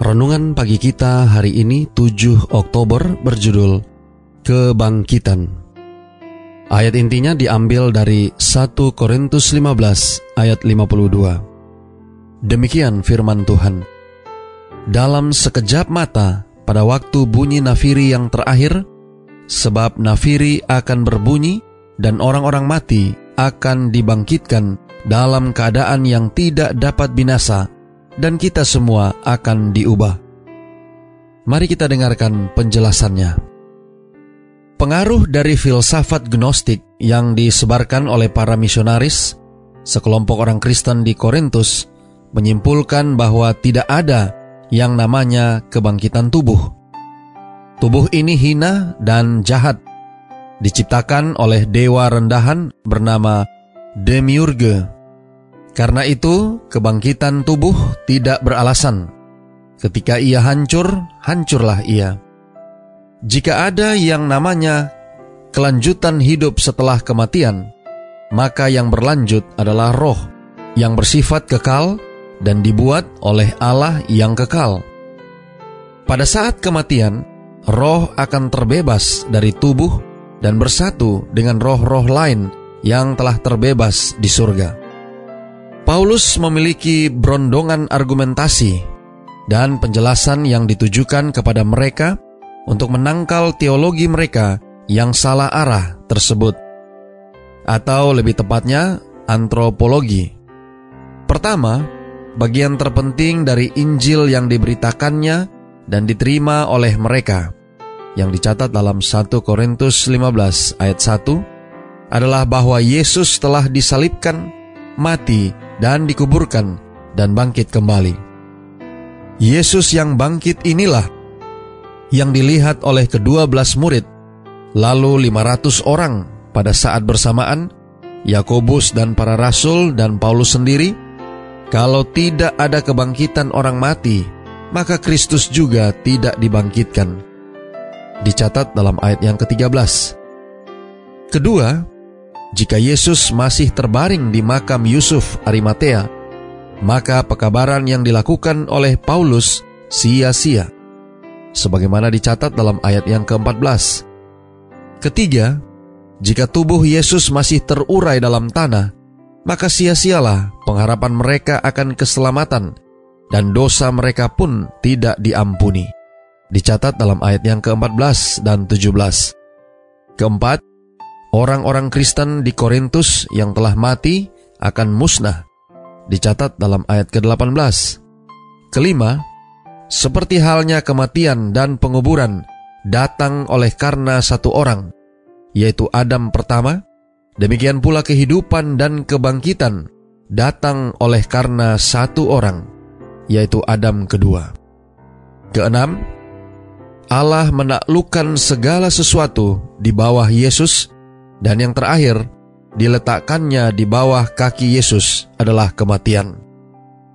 Renungan pagi kita hari ini 7 Oktober berjudul Kebangkitan. Ayat intinya diambil dari 1 Korintus 15 ayat 52. Demikian firman Tuhan. Dalam sekejap mata pada waktu bunyi nafiri yang terakhir, sebab nafiri akan berbunyi dan orang-orang mati akan dibangkitkan dalam keadaan yang tidak dapat binasa dan kita semua akan diubah. Mari kita dengarkan penjelasannya. Pengaruh dari filsafat gnostik yang disebarkan oleh para misionaris, sekelompok orang Kristen di Korintus, menyimpulkan bahwa tidak ada yang namanya kebangkitan tubuh. Tubuh ini hina dan jahat, diciptakan oleh dewa rendahan bernama Demiurge karena itu, kebangkitan tubuh tidak beralasan. Ketika ia hancur, hancurlah ia. Jika ada yang namanya kelanjutan hidup setelah kematian, maka yang berlanjut adalah roh yang bersifat kekal dan dibuat oleh Allah yang kekal. Pada saat kematian, roh akan terbebas dari tubuh dan bersatu dengan roh-roh lain yang telah terbebas di surga. Paulus memiliki berondongan argumentasi dan penjelasan yang ditujukan kepada mereka untuk menangkal teologi mereka yang salah arah tersebut, atau lebih tepatnya, antropologi. Pertama, bagian terpenting dari Injil yang diberitakannya dan diterima oleh mereka, yang dicatat dalam 1 Korintus 15 ayat 1, adalah bahwa Yesus telah disalibkan, mati, dan dikuburkan dan bangkit kembali. Yesus yang bangkit inilah yang dilihat oleh kedua belas murid, lalu 500 orang pada saat bersamaan, Yakobus dan para rasul dan Paulus sendiri, kalau tidak ada kebangkitan orang mati, maka Kristus juga tidak dibangkitkan. Dicatat dalam ayat yang ke-13. Kedua, jika Yesus masih terbaring di makam Yusuf Arimatea, maka pekabaran yang dilakukan oleh Paulus sia-sia. Sebagaimana dicatat dalam ayat yang ke-14. Ketiga, jika tubuh Yesus masih terurai dalam tanah, maka sia-sialah pengharapan mereka akan keselamatan dan dosa mereka pun tidak diampuni. Dicatat dalam ayat yang ke-14 dan 17. Keempat, Orang-orang Kristen di Korintus yang telah mati akan musnah. Dicatat dalam ayat ke-18. Kelima, seperti halnya kematian dan penguburan datang oleh karena satu orang, yaitu Adam pertama, demikian pula kehidupan dan kebangkitan datang oleh karena satu orang, yaitu Adam kedua. Keenam, Allah menaklukkan segala sesuatu di bawah Yesus dan yang terakhir, diletakkannya di bawah kaki Yesus adalah kematian.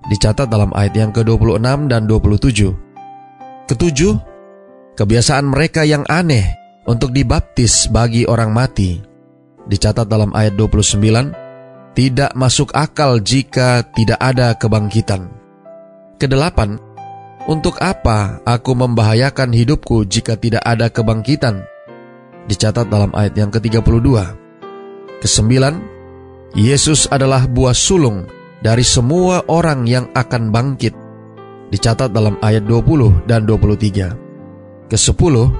Dicatat dalam ayat yang ke-26 dan 27. Ketujuh, kebiasaan mereka yang aneh untuk dibaptis bagi orang mati. Dicatat dalam ayat 29, tidak masuk akal jika tidak ada kebangkitan. Kedelapan, untuk apa aku membahayakan hidupku jika tidak ada kebangkitan? Dicatat dalam ayat yang ke-32. Kesembilan, Yesus adalah buah sulung dari semua orang yang akan bangkit. Dicatat dalam ayat 20 dan 23. Kesepuluh,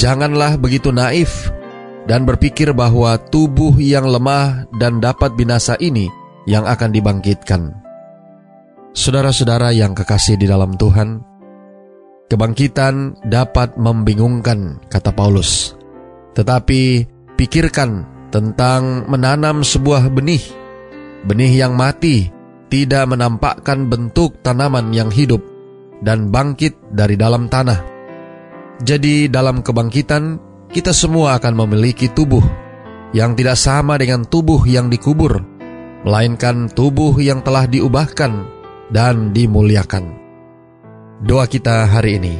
janganlah begitu naif dan berpikir bahwa tubuh yang lemah dan dapat binasa ini yang akan dibangkitkan. Saudara-saudara yang kekasih di dalam Tuhan, kebangkitan dapat membingungkan, kata Paulus. Tetapi pikirkan tentang menanam sebuah benih. Benih yang mati tidak menampakkan bentuk tanaman yang hidup dan bangkit dari dalam tanah. Jadi dalam kebangkitan kita semua akan memiliki tubuh yang tidak sama dengan tubuh yang dikubur, melainkan tubuh yang telah diubahkan dan dimuliakan. Doa kita hari ini.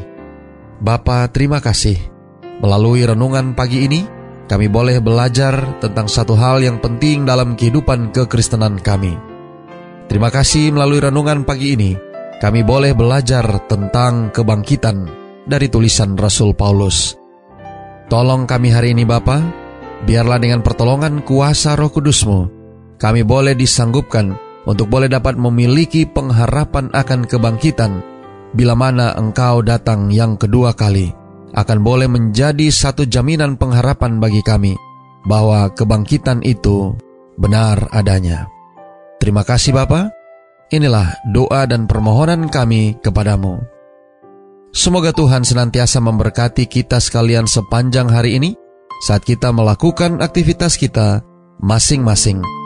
Bapa, terima kasih. Melalui renungan pagi ini, kami boleh belajar tentang satu hal yang penting dalam kehidupan kekristenan kami. Terima kasih melalui renungan pagi ini, kami boleh belajar tentang kebangkitan dari tulisan Rasul Paulus. Tolong kami hari ini Bapa, biarlah dengan pertolongan kuasa roh kudusmu, kami boleh disanggupkan untuk boleh dapat memiliki pengharapan akan kebangkitan bila mana engkau datang yang kedua kali akan boleh menjadi satu jaminan pengharapan bagi kami bahwa kebangkitan itu benar adanya. Terima kasih Bapa. Inilah doa dan permohonan kami kepadamu. Semoga Tuhan senantiasa memberkati kita sekalian sepanjang hari ini saat kita melakukan aktivitas kita masing-masing.